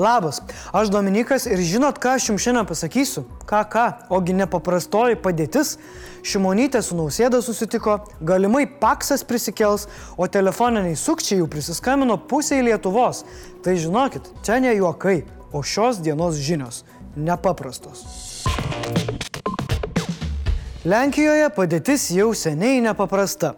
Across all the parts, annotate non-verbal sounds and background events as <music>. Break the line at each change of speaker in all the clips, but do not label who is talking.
Labas, aš Dominikas ir žinot, ką aš jums šiandien pasakysiu? Ką, ką, ogi nepaprastoji padėtis. Šimonytė su nausėda susitiko, galimai paksas prisikels, o telefoniniai sukčiai jau prisiskambino pusiai Lietuvos. Tai žinokit, čia ne juokai, o šios dienos žinios. Nepaprastos. Lenkijoje padėtis jau seniai nepaprasta.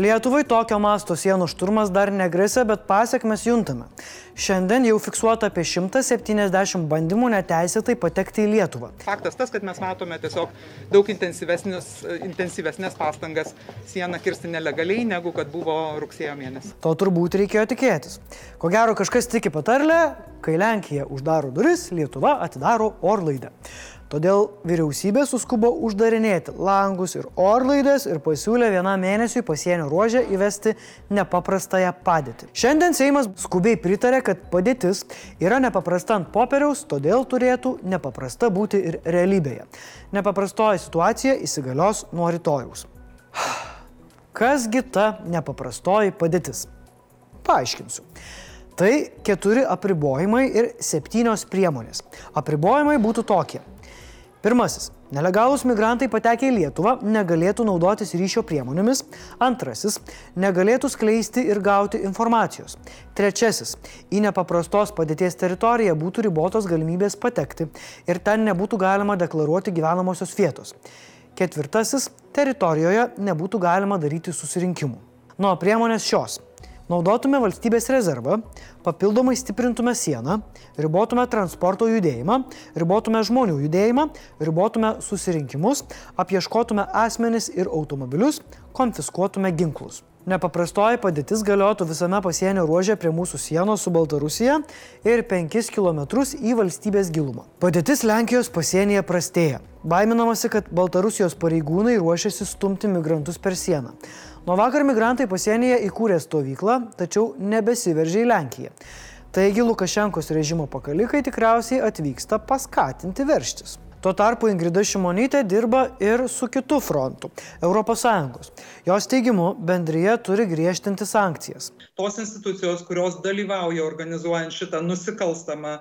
Lietuvai tokio masto sienų šturmas dar negrėsia, bet pasiekmes juntame. Šiandien jau fiksuota apie 170 bandymų neteisėtai patekti į Lietuvą.
Faktas tas, kad mes matome tiesiog daug intensyvesnės pastangas sieną kirsti nelegaliai, negu kad buvo rugsėjo mėnesį.
To turbūt reikėjo tikėtis. Ko gero kažkas tiki patarlę, kai Lenkija uždaro duris, Lietuva atidaro orlaidę. Todėl vyriausybė suskubo uždarinėti langus ir orlaidės ir pasiūlė vienam mėnesiui pasienio ruožę įvesti nepaprastąją padėtį. Šiandien Seimas skubiai pritarė, kad padėtis yra nepaprasta ant popieriaus, todėl turėtų nepaprasta būti ir realybėje. Nepaprastoji situacija įsigalios nuo rytojaus. <sighs> Kasgi ta nepaprastoji padėtis? Paaiškinsiu. Tai keturi apribojimai ir septynios priemonės. Apribojimai būtų tokie. Pirmasis. Nelegalūs migrantai patekę į Lietuvą negalėtų naudotis ryšio priemonėmis. Antrasis. Negalėtų skleisti ir gauti informacijos. Trečiasis. Į nepaprastos padėties teritoriją būtų ribotos galimybės patekti ir ten nebūtų galima deklaruoti gyvenamosios vietos. Ketvirtasis. Teritorijoje nebūtų galima daryti susirinkimų. Nuo priemonės šios naudotume valstybės rezervą, papildomai stiprintume sieną, ribotume transporto judėjimą, ribotume žmonių judėjimą, ribotume susirinkimus, apieškotume asmenis ir automobilius, konfiskuotume ginklus. Nepaprastoji padėtis galiotų visame pasienio ruožė prie mūsų sienos su Baltarusija ir 5 km į valstybės gilumą. Padėtis Lenkijos pasienyje prastėja. Baiminamasi, kad Baltarusijos pareigūnai ruošiasi stumti migrantus per sieną. Nuo vakar migrantai pasienyje įkūrė stovyklą, tačiau nebesiveržė į Lenkiją. Taigi Lukašenkos režimo pakalikai tikriausiai atvyksta paskatinti verštis. Tuo tarpu Ingrida Šimonytė dirba ir su kitu frontu - ES. Jos teigimu, bendryje turi griežtinti sankcijas.
Tos institucijos, kurios dalyvauja organizuojant šitą nusikalstamą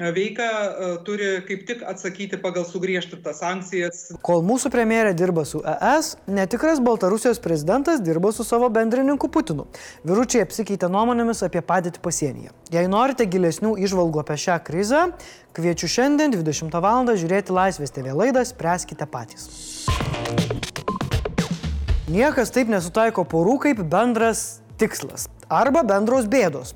veiką e, turi kaip tik atsakyti pagal sugriežtintas sankcijas.
Kol mūsų premjerė dirba su ES, netikras Baltarusijos prezidentas dirba su savo bendrininku Putinu. Vyručiai apsikeitė nuomonėmis apie padėtį pasienyje. Jei norite gilesnių išvalgų apie šią krizę, kviečiu šiandien 20 val. žiūrėti Laisvės TV laidą Spręskite patys. Niekas taip nesutaiko porų kaip bendras tikslas arba bendros bėdos.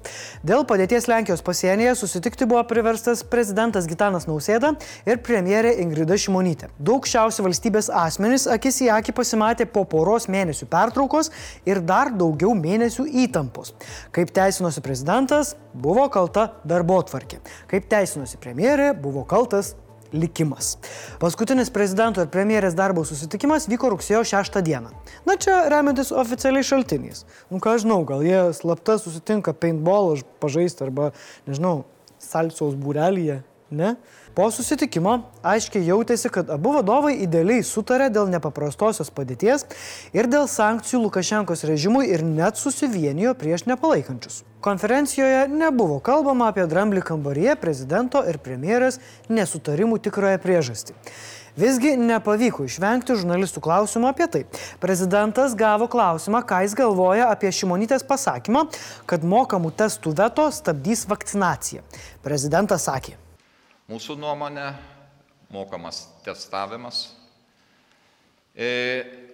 Dėl padėties Lenkijos pasienyje susitikti buvo priverstas prezidentas Gitanas Nausėda ir premjerė Ingrida Šimonytė. Daug šiausi valstybės asmenys akis į akį pasimatė po poros mėnesių pertraukos ir dar daugiau mėnesių įtampos. Kaip teisinosi prezidentas, buvo kalta darbo tvarkė. Kaip teisinosi premjerė, buvo kaltas likimas. Paskutinis prezidento ir premjerės darbo susitikimas vyko rugsėjo 6 dieną. Na čia remiantis oficialiais šaltiniais. Nu ką žinau, gal jie slapta susitinka paintball pažaisti arba, nežinau, salsos būrelyje, ne? Po susitikimo aiškiai jautėsi, kad abu vadovai idealiai sutarė dėl nepaprastosios padėties ir dėl sankcijų Lukašenkos režimui ir net susivienijo prieš nepalaikančius. Konferencijoje nebuvo kalbama apie dramblį kambaryje prezidento ir premjerės nesutarimų tikrąją priežastį. Visgi nepavyko išvengti žurnalistų klausimų apie tai. Prezidentas gavo klausimą, ką jis galvoja apie Šimonytės pasakymą, kad mokamų testų veto stabdys vakcinaciją. Prezidentas sakė,
Mūsų nuomonė, mokamas testavimas e,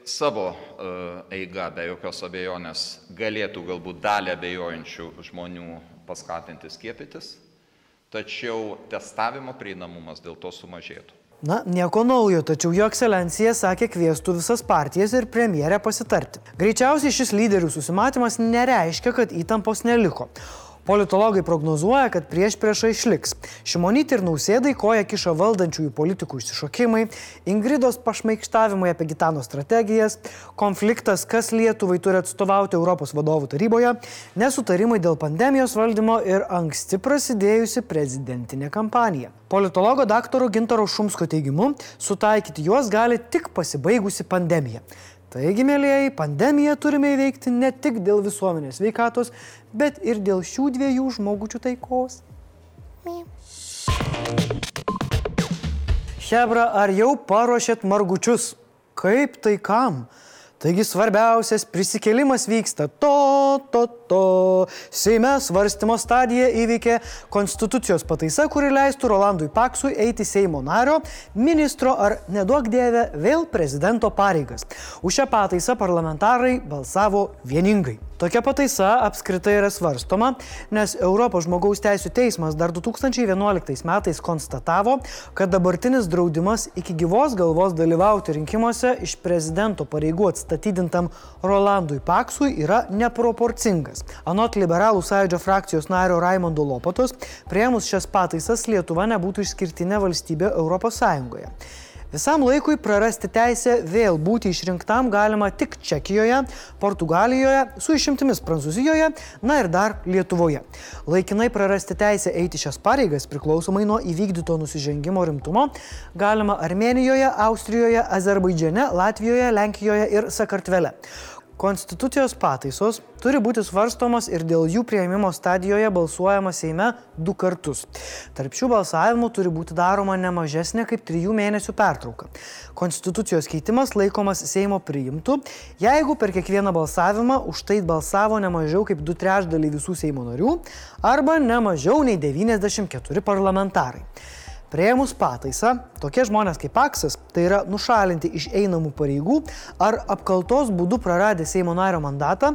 savo e, eiga be jokios abejonės galėtų galbūt dalį abejojančių žmonių paskatinti skiepytis, tačiau testavimo prieinamumas dėl to sumažėtų.
Na, nieko naujo, tačiau jo ekscelencija sakė kvieštų visas partijas ir premjerę pasitarti. Greičiausiai šis lyderių susimatymas nereiškia, kad įtampos neliko. Politologai prognozuoja, kad prieš priešą išliks. Šimonytė ir nausėdai koja kiša valdančiųjų politikų išsišokimai, Ingridos pašmaikštavimai apie Gitano strategijas, konfliktas, kas Lietuvai turi atstovauti Europos vadovų taryboje, nesutarimai dėl pandemijos valdymo ir anksti prasidėjusi prezidentinė kampanija. Politologo daktaro Gintaro Šumsko teigimu, sutaikyti juos gali tik pasibaigusi pandemija. Taigi, mėlyjeji, pandemiją turime įveikti ne tik dėl visuomenės veikatos, bet ir dėl šių dviejų žmogučių taikos. Hebra, ar jau paruošėt margučius? Kaip tai kam? Taigi svarbiausias prisikėlimas vyksta. To, to, to. Seime svarstymo stadija įveikė konstitucijos pataisa, kuri leistų Rolandui Paksui eiti Seimo nario, ministro ar neduok dievę vėl prezidento pareigas. Už šią pataisą parlamentarai balsavo vieningai. Tokia pataisa apskritai yra svarstoma, nes Europos žmogaus teisų teismas dar 2011 metais konstatavo, kad dabartinis draudimas iki gyvos galvos dalyvauti rinkimuose iš prezidento pareigų atstatydintam Rolandui Paksui yra neproporcingas. Anot liberalų sąjūdžio frakcijos nario Raimondo Lopatos, prieimus šias pataisas Lietuva nebūtų išskirtinė valstybė Europos Sąjungoje. Visam laikui prarasti teisę vėl būti išrinktam galima tik Čekijoje, Portugalijoje, su išimtimis Prancūzijoje, na ir dar Lietuvoje. Laikinai prarasti teisę eiti šias pareigas priklausomai nuo įvykdyto nusižengimo rimtumo galima Armenijoje, Austrijoje, Azerbaidžiane, Latvijoje, Lenkijoje ir Sakartvele. Konstitucijos pataisos turi būti svarstomos ir dėl jų prieimimo stadijoje balsuojama Seime du kartus. Tarp šių balsavimų turi būti daroma ne mažesnė kaip trijų mėnesių pertrauka. Konstitucijos keitimas laikomas Seimo priimtų, jeigu per kiekvieną balsavimą už tai balsavo ne mažiau kaip du trečdaliai visų Seimo narių arba ne mažiau nei 94 parlamentarai. Prieimus pataisą, tokie žmonės kaip Paksas, tai yra nušalinti iš einamų pareigų ar apkaltos būdu praradę Seimo nario mandatą,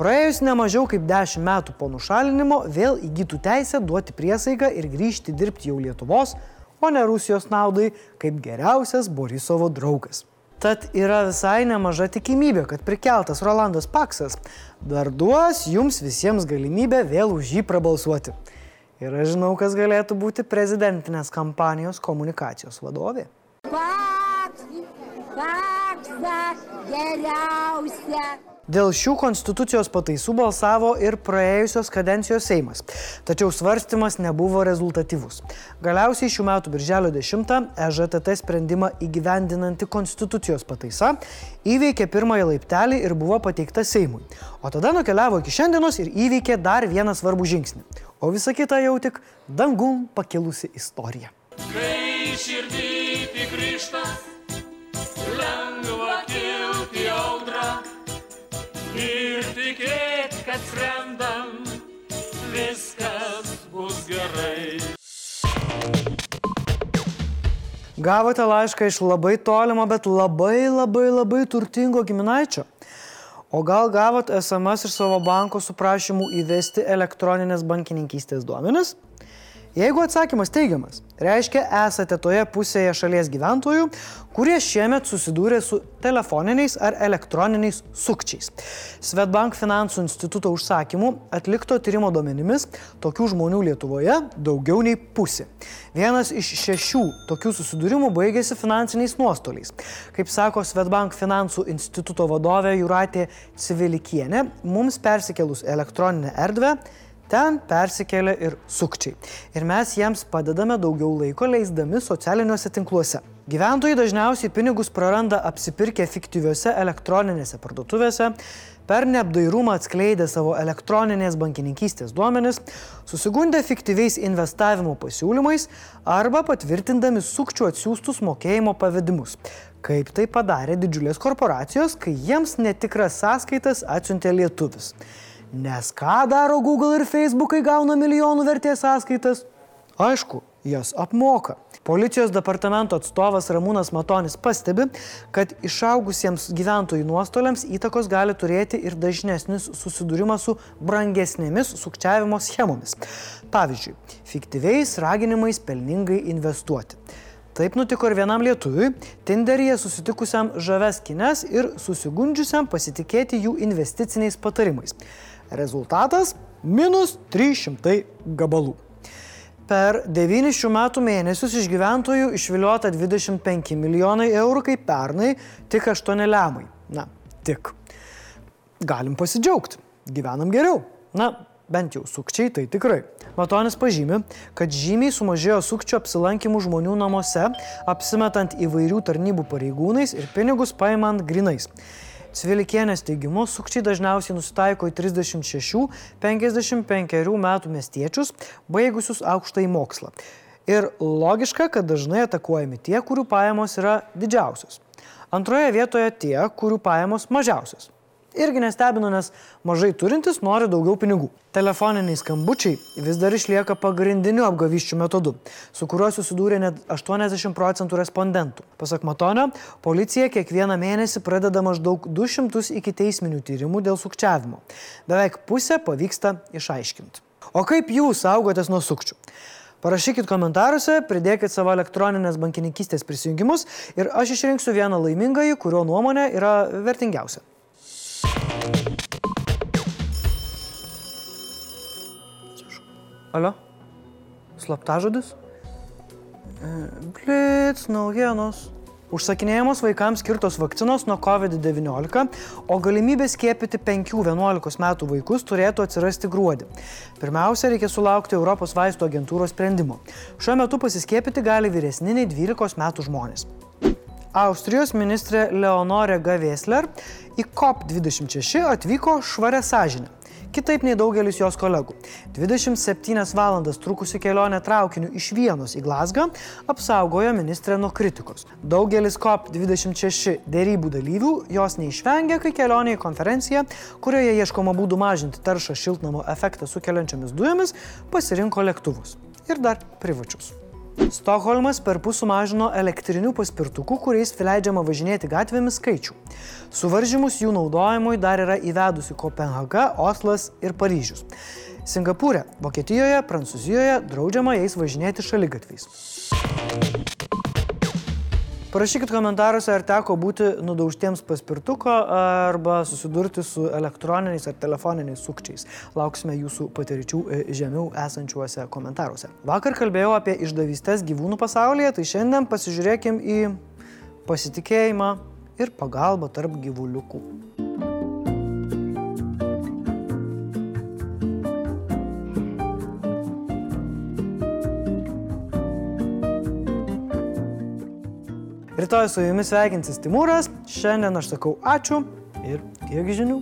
praėjus ne mažiau kaip 10 metų po nušalinimo vėl įgytų teisę duoti priesaiką ir grįžti dirbti jau Lietuvos, o ne Rusijos naudai kaip geriausias Borisovo draugas. Tad yra visai nemaža tikimybė, kad prikeltas Rolandas Paksas dar duos jums visiems galimybę vėl už jį prabalsuoti. Ir aš žinau, kas galėtų būti prezidentinės kampanijos komunikacijos vadovė.
Paks, paksa, geriausia.
Dėl šių konstitucijos pataisų balsavo ir praėjusios kadencijos Seimas, tačiau svarstymas nebuvo rezultatyvus. Galiausiai šių metų birželio 10 EŽTT sprendimą įgyvendinanti konstitucijos pataisa įveikė pirmąjį laiptelį ir buvo pateikta Seimui. O tada nukeliavo iki šiandienos ir įveikė dar vieną svarbų žingsnį o visa kita jau tik dangum pakilusi istorija. Kai širdį ryštas, lengva kilti audrą ir tikėti, kad skrendam, viskas bus gerai. Gavote laišką iš labai tolimo, bet labai labai labai turtingo giminaičio. O gal gavot SMS iš savo banko su prašymu įvesti elektroninės bankininkystės duomenis? Jeigu atsakymas teigiamas, reiškia esate toje pusėje šalies gyventojų, kurie šiemet susidūrė su telefoniniais ar elektroniniais sukčiais. Svetbank finansų instituto užsakymu atlikto tyrimo duomenimis tokių žmonių Lietuvoje daugiau nei pusė. Vienas iš šešių tokių susidūrimų baigėsi finansiniais nuostoliais. Kaip sako Svetbank finansų instituto vadovė Juratė Civilikienė, mums persikelus elektroninę erdvę, Ten persikėlė ir sukčiai. Ir mes jiems padedame daugiau laiko leisdami socialiniuose tinkluose. Gyventojai dažniausiai pinigus praranda apsipirkę fiktyviuose elektroninėse parduotuvėse, per neapdairumą atskleidę savo elektroninės bankininkystės duomenis, susigundę fiktyviais investavimo pasiūlymais arba patvirtindami sukčių atsiųstus mokėjimo pavedimus. Kaip tai padarė didžiulės korporacijos, kai jiems netikras sąskaitas atsiuntė lietuvis. Nes ką daro Google ir Facebook, kai gauna milijonų vertės sąskaitas? Aišku, jas apmoka. Policijos departamento atstovas Ramūnas Matonis pastebi, kad išaugusiems gyventojų nuostoliams įtakos gali turėti ir dažnesnis susidūrimas su brangesnėmis sukčiavimo schemomis. Pavyzdžiui, fiktyviais raginimais pelningai investuoti. Taip nutiko ir vienam lietuviui, Tinderyje susitikusiam žaves kines ir susigundžiusiam pasitikėti jų investiciniais patarimais. Rezultatas - minus 300 gabalų. Per 9 šių metų mėnesius iš gyventojų išviliota 25 milijonai eurų, kaip pernai tik 8 lemai. Na, tik. Galim pasidžiaugti. Gyvenam geriau. Na, bent jau sukčiai tai tikrai. Matonis pažymi, kad žymiai sumažėjo sukčių apsilankimų žmonių namuose, apsimetant įvairių tarnybų pareigūnais ir pinigus paimant grinais. Cvilikienės teigimu, sukčiai dažniausiai nusitaiko į 36-55 metų miestiečius, baigusius aukštąjį mokslą. Ir logiška, kad dažnai atakuojami tie, kurių pajamos yra didžiausios. Antroje vietoje tie, kurių pajamos mažiausios. Irgi nestebino, nes mažai turintis nori daugiau pinigų. Telefoniniai skambučiai vis dar išlieka pagrindiniu apgavyščių metodu, su kuriuo susidūrė net 80 procentų respondentų. Pasak Matonio, policija kiekvieną mėnesį pradeda maždaug 200 iki teisminių tyrimų dėl sukčiavimo. Beveik pusę pavyksta išaiškinti. O kaip jūs saugotės nuo sukčių? Parašykit komentaruose, pridėkit savo elektroninės bankininkystės prisijungimus ir aš išrinksiu vieną laimingąjį, kurio nuomonė yra vertingiausia. Alio? Slaptažodis? Blitz, naujienos. Užsakinėjamos vaikams skirtos vakcinos nuo COVID-19, o galimybė skiepyti 5-11 metų vaikus turėtų atsirasti gruodį. Pirmiausia, reikia sulaukti Europos vaistų agentūros sprendimo. Šiuo metu pasiskiepyti gali vyresniniai 12 metų žmonės. Austrijos ministrė Leonorė Gavesler į COP26 atvyko švarę sąžinę kitaip nei daugelis jos kolegų. 27 valandas trukusi kelionė traukiniu iš Vienos į Glasgą apsaugojo ministrę nuo kritikos. Daugelis COP26 dėrybų dalyvių jos neišvengė, kai kelionė į konferenciją, kurioje ieškoma būdų mažinti taršą šiltnamo efektą sukeliančiomis dujomis, pasirinko lėktuvus. Ir dar privačius. Stokholmas per pusę sumažino elektrinių paspirtukų, kuriais leidžiama važinėti gatvėmis skaičių. Suvaržymus jų naudojimui dar yra įvedusi Kopenhaga, Oslas ir Paryžius. Singapūrė, Vokietijoje, Prancūzijoje draudžiama jais važinėti šaligatviais. Parašykit komentaruose, ar teko būti nudaužtiems paspirtuko arba susidurti su elektroniniais ar telefoniniais sukčiais. Lauksime jūsų patirčių e, žemiau esančiuose komentaruose. Vakar kalbėjau apie išdavystės gyvūnų pasaulyje, tai šiandien pasižiūrėkim į pasitikėjimą ir pagalbą tarp gyvuliukų. Rytoj su jumis sveikinsis Timūras, šiandien aš sakau ačiū ir tiek žinių.